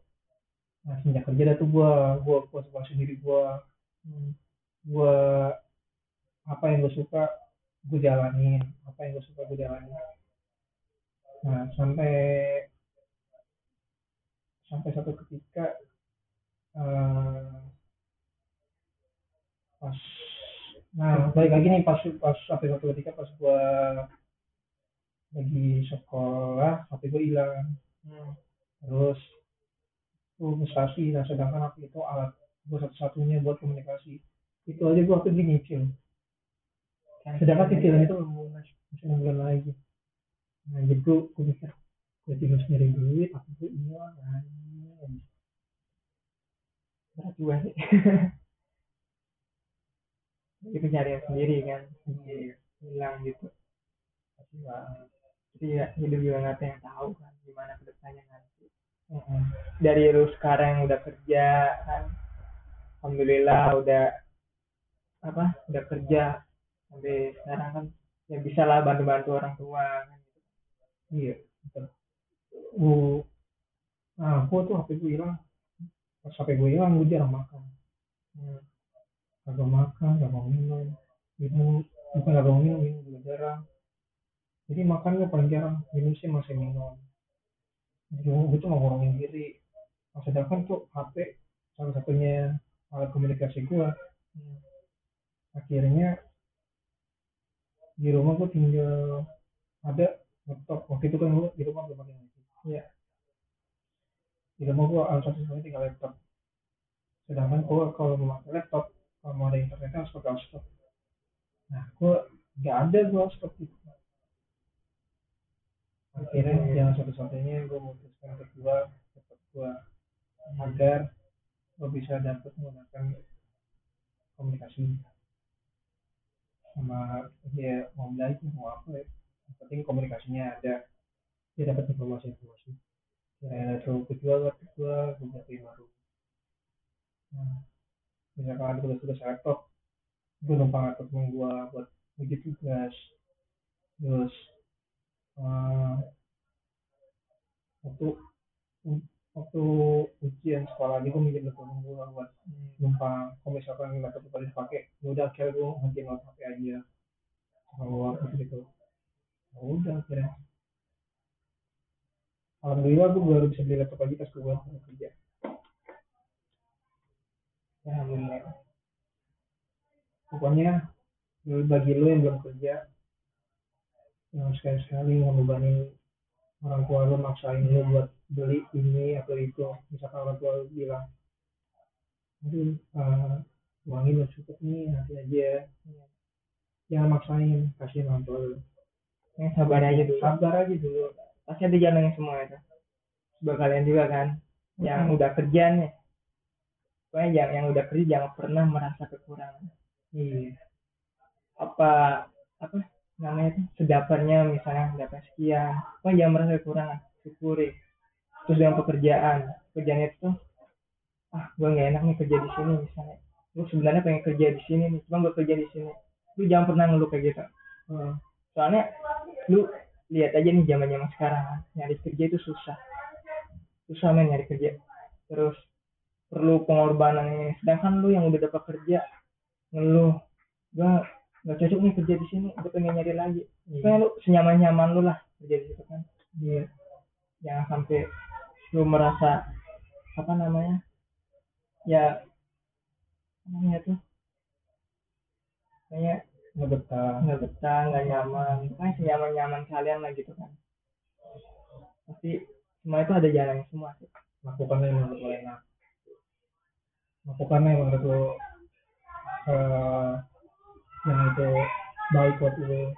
nah sejak kerja dah tuh gue gue puas puasin diri gue gue apa yang gue suka gue jalanin. Apa yang gue suka gue jalanin. Nah sampai sampai satu ketika eh, pas nah balik lagi nih pas pas sampai satu ketika pas gua lagi sekolah HP gue hilang.
Hmm.
terus frustasi nah sedangkan HP itu alat gue satu-satunya buat komunikasi. Itu aja gue waktu ini nyicil sedangkan cicilan itu masih enam bulan lagi. Nah jadi gue gue mikir gue tinggal sendiri duit aku tuh hilang
berat juga sih. [LAUGHS] Itu nyari sendiri kan hilang gitu. Jadi ya hidup juga nggak ada yang tahu kan gimana ke depannya
Heeh.
Dari lu sekarang udah kerja kan alhamdulillah udah apa udah kerja sampai sekarang kan ya bisa lah bantu bantu orang tua kan
Iya, betul. Uh, nah, gue tuh HP gue hilang. Pas HP gue hilang, gue jarang makan.
hmm.
Makan, kagak minum. Minum, bukan kagak minum, minum juga jarang. Jadi makan gue paling jarang, minum sih masih minum. Jadi gue tuh ngurangin diri. Nah, sedangkan tuh HP salah satunya alat komunikasi gue.
Hmm.
Akhirnya di rumah gue tinggal ada laptop. Waktu itu kan gue di rumah belum ada wifi.
Iya.
di rumah gua alat satu satunya tinggal laptop sedangkan gua kalau mau pakai laptop kalau mau ada internetnya harus pakai hotspot nah gua nggak ada gua hotspot itu akhirnya yang satu-satunya gua memutuskan untuk gua laptop gua agar gua bisa dapat menggunakan komunikasi sama dia mau belajar mau apa ya yang penting komunikasinya ada. Dia dapat informasi-informasi kira terlalu kedua laptop gua gua beliin baru nah, misalkan ada tugas-tugas laptop gua numpang laptop gua buat bikin tugas terus eh, waktu waktu ujian sekolah aja gua minjem laptop gua buat numpang. Kalau misalkan laptop gua dipakai ya udah akhirnya ngertiin lewat HP aja. Kalau gitu ya udah akhirnya. Alhamdulillah gue baru bisa beli laptop lagi pas gue buat kerja. Ya, Alhamdulillah. Pokoknya lu- bagi lo yang belum kerja, yang sekali-sekali ngebebanin orang tua lo maksain lo buat beli ini atau itu. Misalkan orang tua lo bilang, aduh, uh, uangnya belum cukup nih, nanti aja. Jangan maksain, kasihin orang tua lo.
yang sabar aja dulu
Sabar aja dulu.
pasti ada jalannya semua itu sebuah kalian juga kan yang
Hmm.
udah kerja nih pokoknya yang yang udah kerja jangan pernah merasa kekurangan
Iya.
apa apa namanya itu sedaparnya misalnya dapat sekian. Pokoknya jangan merasa kekurangan syukuri terus dengan pekerjaan pekerjaan itu ah gue nggak enak nih kerja di sini misalnya. Lu sebenarnya pengen kerja di sini nih cuma gue kerja di sini. Lu jangan pernah ngeluh kayak gitu.
Hmm.
soalnya lu lihat aja nih zaman zaman sekarang nyari kerja itu susah. Susah men nyari kerja. Terus perlu pengorbanan ini. Sedangkan lu yang udah dapat kerja ngeluh gua nggak cocok nih kerja di sini gue pengen nyari lagi.
Iya.
Pokoknya lu senyaman nyaman lu lah kerja di situ kan.
Iya.
jangan sampai lu merasa apa namanya ya namanya tuh? Kayak
nggak betah
nggak betah nggak nyaman. Kan senyaman nyaman kalian lah gitu kan. Pasti semua itu ada jalannya semua sih.
Lakukannya yang menurut lo enak. Lakukannya yang menurut lo yang itu baik buat lo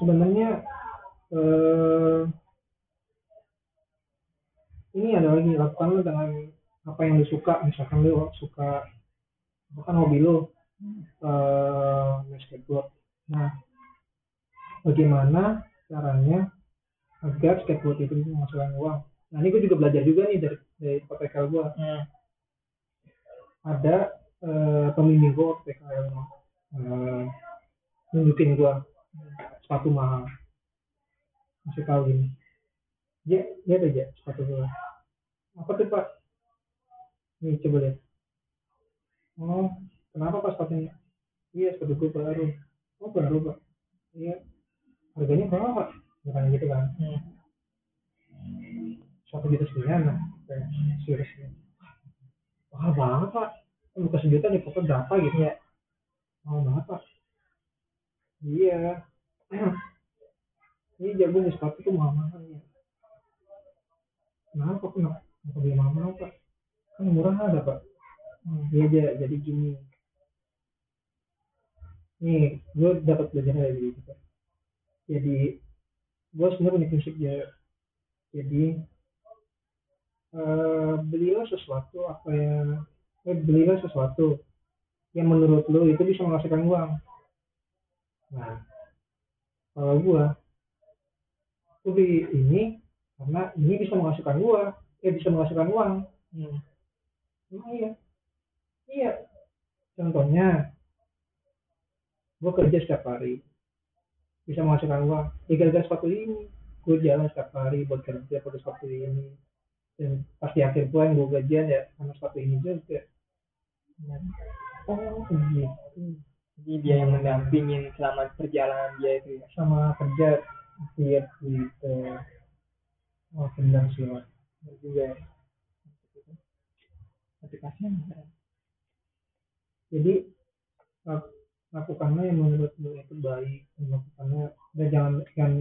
sebenarnya eh, ini ada lagi lakukan lo dengan apa yang lo suka. Misalkan lo suka bukan hobi lo eh skateboard. Nah bagaimana caranya agar skateboard itu bisa menghasilkan uang? Nah ini gue juga belajar juga nih dari dari gue
hmm.
ada eh, pembimbing gue waktu PKL eh, nunjukin gue sepatu mahal. Masih tahu gini dia lihat aja sepatu gue apa tuh pak? Nih coba lihat. Oh kenapa pas sepatunya? Iya sepatu gue baru. Oh baru pak. Iya. Harganya berapa pak. Bukan gitu kan
Hmm.
satu juta sekian lah serius mahal banget pak bukan sejuta di foto berapa gitu ya? Mahal banget pak iya. [CLEARS THROAT] Ini jagung di sepatu tuh mahal mahal ya kenapa? Kenapa kenapa beli mahal mahal pak? Kan murah ada pak. Hmm, iya aja jadi gini. Nih gue dapat belajar dari gitu jadi gue sebenarnya punya prinsip ya jadi eh, belilah sesuatu apa yang eh, belilah sesuatu yang menurut lo itu bisa menghasilkan uang. Nah kalau gua gua beli ini karena ini bisa menghasilkan uang eh bisa menghasilkan uang.
Hmm.
emang iya? Iya. Contohnya gua kerja setiap hari bisa menghasilkan uang. Ya gara-gara sepatu ini gue jalan setiap hari buat kerja pakai sepatu ini. Dan pasti akhir bulan gue gajian ya karena sepatu ini juga oh gitu
jadi dia yang mendampingin selama perjalanan dia itu ya.
Sama kerja tiap gitu. Oh benar sih Mas.
Juga ya. aplikasinya
jadi lak- lakukanlah yang menurut lo itu baik dan lakukannya dan jangan yang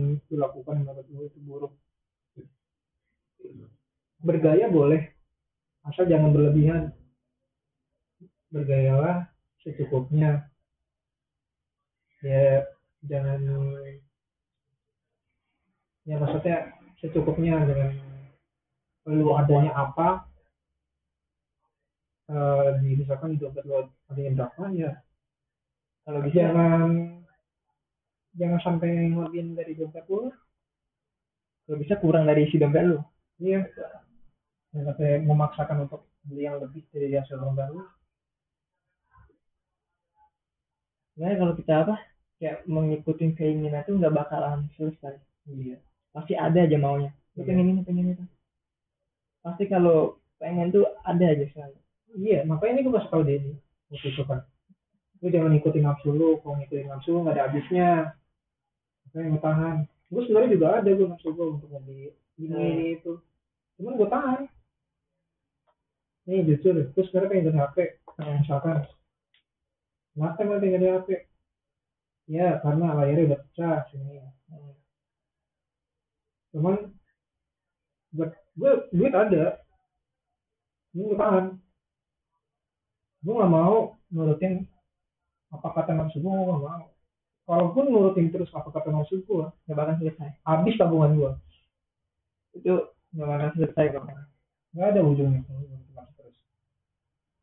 menurut lo itu buruk. Bergaya boleh. Asal jangan berlebihan bergayalah secukupnya. Ya jangan ya maksudnya secukupnya dengan perlu adanya apa eh di misalkan di dompet lo adanya berapa ya.
Kalau bisa
jangan jangan sampai ngelebihin dari dompet lo
kalau bisa kurang dari isi dompet lu.
Iya. Jangan sampai memaksakan untuk beli yang lebih dari hasil dompet lo
ya kalau kita apa kayak mengikuti keinginan tuh nggak bakalan selesai.
Iya.
Pasti ada aja maunya. Lu
Iya.
pengen ini pengen itu. Pasti kalau pengen tuh ada aja selalu.
Iya makanya ini gue kasih tau ini waktu itu kan lu jangan ngikutin nafsu lu kalau ngikutin nafsu lu nggak ada habisnya. Makanya gue tahan. Gue sebenarnya juga ada gue nafsu gue untuk membeli ini
Hmm.
ini itu. Cuman gue tahan. Nih jujur gue sebenarnya pengen HP misalkan kenapa emang pengen ganti HP ya karena layarnya udah pecah sini.
Hmm.
cuman buat gue duit ada. Ini gue tahan. Gue nggak mau nurutin apa kata nafsu gue nggak mau. Kalaupun nurutin terus apa kata nafsu gue
nggak bakal selesai.
Habis tabungan gue
itu nggak bakal selesai kok
nggak ada ujungnya terus.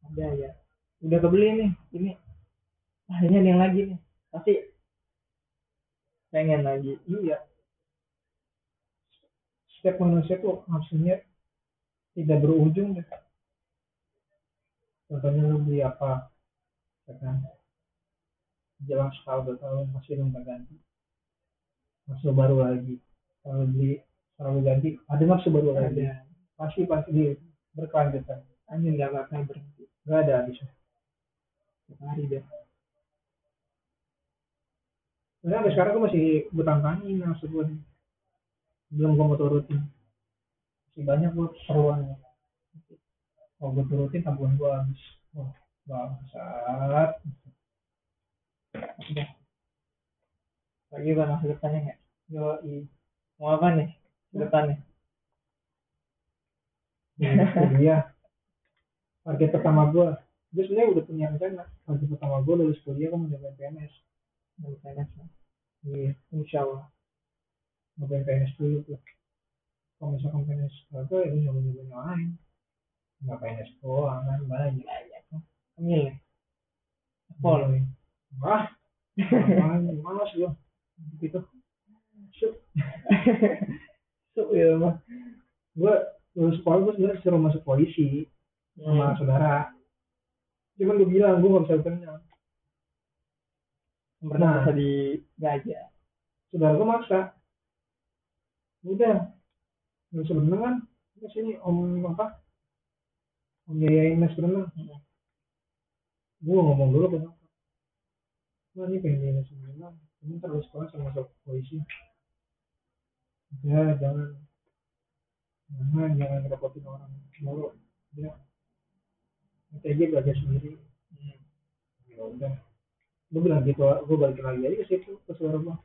Ada ya. Udah kebeli nih ini ada yang lagi nih. Pasti pengen lagi.
Iya. Setiap manusia tuh nafsunya tidak berujung deh. Contohnya lu beli apa ya kan? Jelang setahun dua tahun masih belum ganti nafsu baru lagi. Kalau beli selalu ganti ada nafsu baru lagi.
Ada.
Pasti pasti berkelanjutan.
Anjing nggak bakal berhenti.
Nggak ada
Tiap hari deh.
Sebenarnya sampai sekarang gue masih gue tantangin maksud gue belum gue mau turutin masih banyak gue keperluannya kalau gue turutin tabungan gue habis wah bangsat
Udah. Lagi bang masa depannya nggak? Yo Mau apa nih? Depannya.
kuliah target pertama gue gue sebenarnya udah punya rencana target pertama gue lulus kuliah gue mau nyobain PNS
Mau PNS lah.
iya insya Allah nyobain PNS dulu tuh kalau misalkan PNS gagal ya gue nyoba yang lain nggak PNS doang kan banyak
Banyak. Ambil nih. Pol.
wah apaan malas gue gitu Syuk. Syuk ya mah gue lulus sekolah gue sebenarnya disuruh masuk polisi sama
Hmm.
saudara cuman gue bilang gue gak bisa berenang
Pernah
Nah.
bisa di gajah.
saudara gue maksa udah. Nggak bisa berenang kan? Ke sini om apa om biayain les berenang
Hmm.
gue ngomong dulu ke nyokap Wah ini pengen les berenang ini terus sekolah sama masuk polisi. Ya jangan. Jangan jangan ngerepotin orang. Mulu ya nanti aja belajar sendiri.
Hmm.
ya udah gue bilang gitu gue balikin lagi aja ke situ ke saudara gue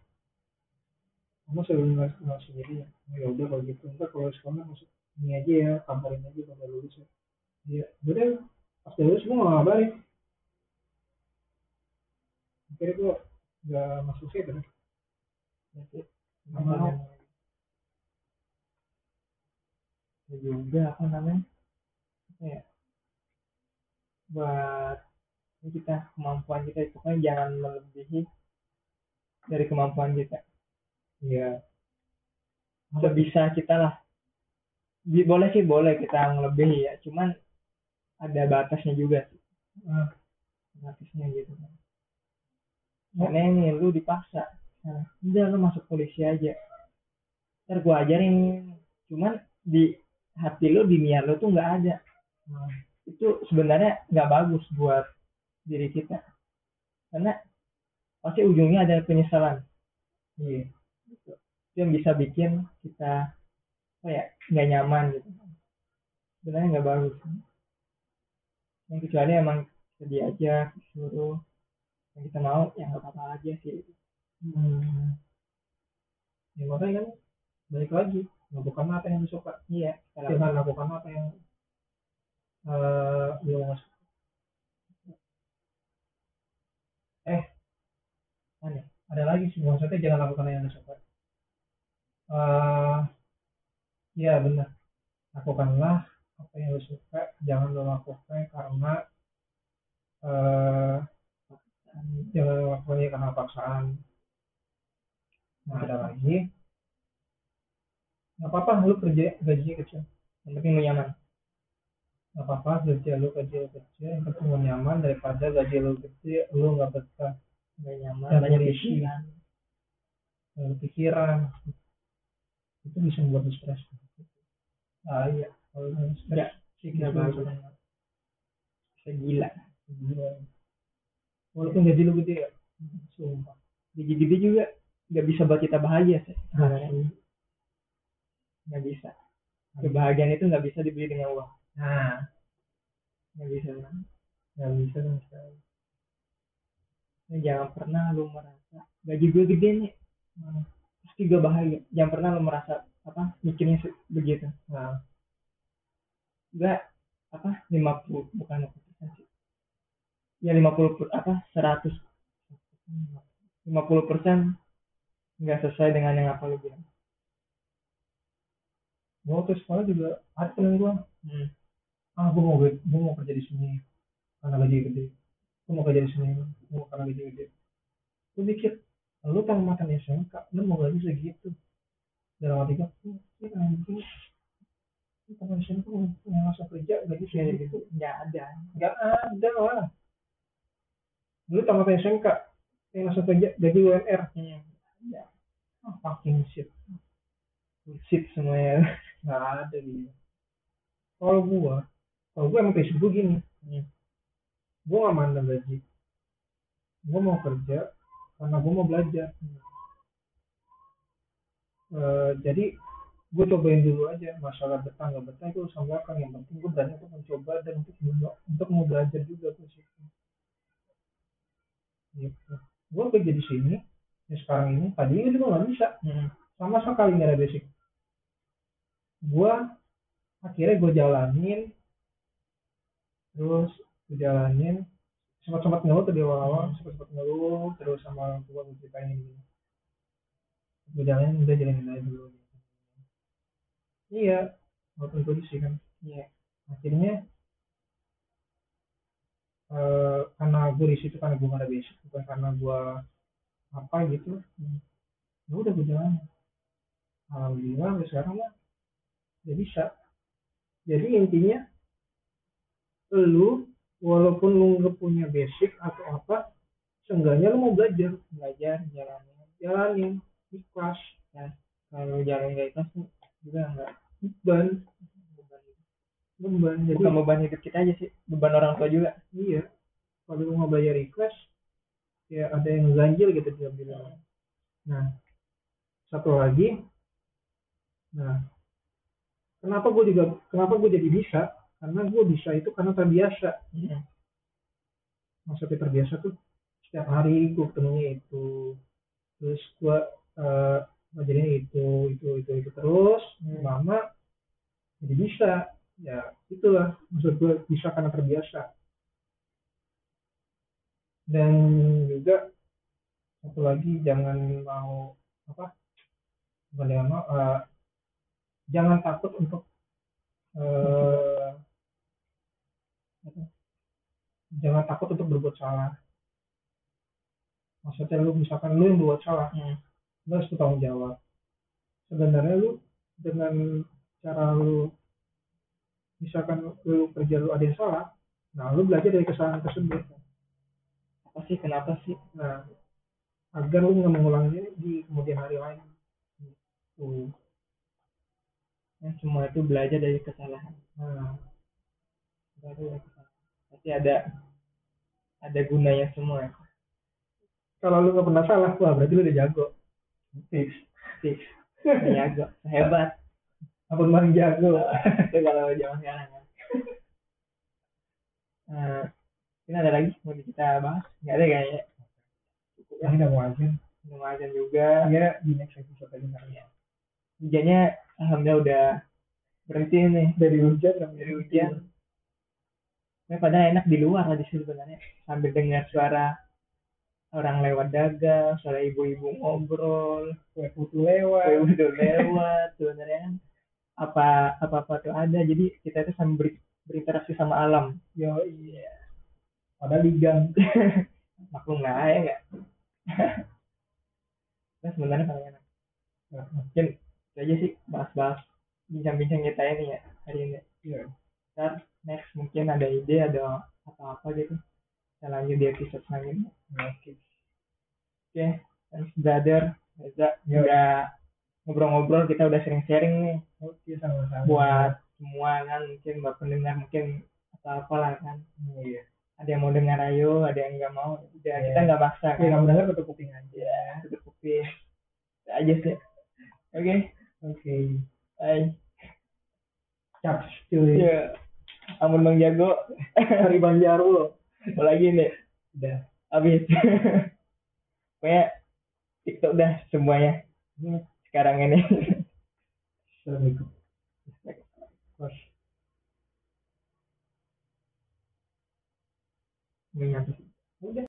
kamu selalu nggak nggak sendiri ya. Ya udah kalau gitu ntar kalau sekolah masuk ini aja ya kabarin aja kalau lulus ya. Ya udah pas lulus gue nggak ngabarin akhirnya gue nggak masuk sih kan nggak mau.
Ya juga apa namanya? Ya? Buat ini kita kemampuan kita pokoknya jangan melebihi dari kemampuan kita.
ya
Sebisa kita lah. Boleh sih boleh kita ngelebihi ya, cuman ada batasnya juga sih.
ah,
Batasnya gitu kan. Karena ini lu dipaksa. Nah, udah lu masuk polisi aja. Ntar gua ajarin. Cuman di hati lu, di niat lu tuh nggak ada.
ah,
itu sebenarnya nggak bagus buat diri kita. Karena pasti ujungnya ada penyesalan.
Iya.
Itu yang bisa bikin kita ya nggak nyaman gitu. Sebenarnya nggak bagus. Yang kecuali emang kita diajak disuruh yang kita mau ya nggak apa-apa aja sih.
Hmm. ya makanya kan balik lagi lakukan apa yang disuka
iya kita
jangan
lakukan.
apa yang eh belum masuk eh Ada. Lagi sih maksudnya jangan lakukan yang anda suka eh iya benar. Lakukanlah apa yang lo suka jangan lo lakukan karena eh jangan lo lakukannya karena paksaan. Nah ada lagi. Nggak apa-apa lu kerja gajinya kecil.
Yang penting nyaman.
Nggak apa-apa gaji lu gaji lu kecil yang penting nyaman. Daripada gaji lu gede lu nggak betah
nggak nyaman
Dan
banyak pikiran.
Lalu pikiran. Itu bisa membuat stres. Ah iya. Kalau stres lu
bagus.
bisa
gila.
Gila. walaupun gaji lu gede ya. Sumpah.
Gaji gede juga nggak bisa buat kita bahagia sih. Nggak bisa. Kebahagiaan itu nggak bisa dibeli dengan uang.
Nah.
Nggak bisa
nggak bisa sama sekali
Nah, jangan pernah lu merasa gaji gue gede nih.
Nah,
pasti gue bahagia. Jangan pernah lu merasa apa mikirnya begitu.
Nah
gue apa 50 bukan 50 persen sih. Ya 50 per, apa 100 50 persen nggak sesuai dengan yang apa lu bilang.
Gua waktu sekolah juga ada temen gua.
Hmm.
ah gua mau gua mau kerja di sini. Karena gaji gede gua mau kerja di sini mau karena gaji gede gua mikir lu tamatan SMK lu mau gaji segitu dalam hati gua ya anjing tamat SMK yang langsung kerja gaji segitu
nggak ada.
Nggak ada lah lu tamat SMK yang langsung kerja gaji UMR
hmm.
ah fucking shit.
Bullshit semuanya.
Nggak ada gitu kalau gua kalau gua emang gua gini.
Hmm.
Gua nggak mandang gaji. Gue mau kerja karena gue mau belajar. Eh, jadi gue cobain dulu aja. Masalah betah nggak betah itu urusan belakang. Yang penting gue berani untuk mencoba dan untuk untuk mau belajar juga situ. Gitu. Gue kerja di sini ya sekarang ini. Tadinya juga nggak bisa.
Hmm.
sama sekali nggak ada basic. Gue akhirnya gue jalanin. Terus gue jalanin sempat sempat ngeluh tuh di awal awal sempat sempat ngeluh terus sama orang tua gue ceritain gini. Gue jalanin udah jalanin aja dulu. Iya walaupun kondisi kan.
Iya.
akhirnya eh karena gue di situ karena gue gak ada basic bukan karena gue apa gitu. Ya udah gue jalan alhamdulillah sampai sekarang mah udah bisa. Jadi intinya lu walaupun lu nggak punya basic atau apa seenggaknya lu mau belajar.
Belajar jalanin
jalanin. Ikhlas
kalau jalan nggak ikhlas juga nggak.
Beban. Beban. Jadi
bukan beban hidup kita aja sih. Beban orang tua juga.
Iya. Kalau lu mau belajar ikhlas ya ada yang ganjil gitu dia bilang. Nah satu lagi. Nah kenapa gue juga kenapa gue jadi bisa karena gue bisa itu karena terbiasa. Maksudnya terbiasa tuh setiap hari gue ketemunya itu. Terus gue eh ngajarin itu itu itu itu terus.
Hmm.
lama jadi bisa. Ya itulah. Maksud gue bisa karena terbiasa. Dan juga satu lagi jangan mau apa bukan jangan mau eh, jangan takut untuk eh? Jangan takut untuk berbuat salah. Maksudnya lu misalkan lu yang berbuat salah
Hmm.
lu harus bertanggung jawab. Sebenarnya lu dengan cara lu misalkan lu kerja lu ada yang salah nah lu belajar dari kesalahan tersebut.
Apa sih? Kenapa sih?
Nah agar lu nggak mengulanginya di kemudian hari lain. Gitu.
ya, semua itu belajar dari kesalahan.
Nah.
Dari kesalahan. Pasti ada ada gunanya semua.
Kalau lu nggak pernah salah wah berarti lu udah jago. Fix
sih [LAUGHS] jago. Hebat.
Apa bang jago? [LAUGHS]
Itu kalau zaman sekarang kan nah, [LAUGHS] ini ada lagi mau kita bahas? Nggak ada kayaknya.
Ya ini mau aja
belum azan juga.
Ya di next episode aja kali ya
hujannya alhamdulillah udah berhenti nih
dari hujan
dari hujan Ya, padahal enak di luar tadi sih sebenarnya. Sambil dengar suara orang lewat dagang, suara ibu-ibu ngobrol,
kue putu lewat.
Kue udah lewat [LAUGHS] sebenarnya kan apa apa apa tuh ada. Jadi kita itu sambil ber- berinteraksi sama alam.
Yo iya padahal di gang [LAUGHS]
maklum lah ya nggak? [LAUGHS] Nah sebenarnya paling enak. Mungkin itu aja sih bahas-bahas bincang-bincang kita ini ya hari ini.
Iya.
ntar next mungkin ada ide ada apa-apa gitu. Kita lanjut di episode selanjutnya.
Oke.
Oke thanks brother. Reza udah ngobrol-ngobrol kita udah sering sharing nih.
Oke sama-sama.
Buat semua kan mungkin buat pendengar mungkin atau apalah kan.
Iya.
Ada yang mau dengar ayo. Ada yang nggak mau udah
Iya.
kita nggak maksa
ya
kan
kamu dengar tutup kuping aja.
Ya tutup kuping. Aja sih. Oke.
Oke.
Bye.
Cap cuy.
Iya. Ampun bang jago.
Dari bang Jarwo
lagi nih
udah.
Habis. Pokoknya TikTok dah semuanya. Sekarang ini.
Assalamualaikum.
Nyampe.
udah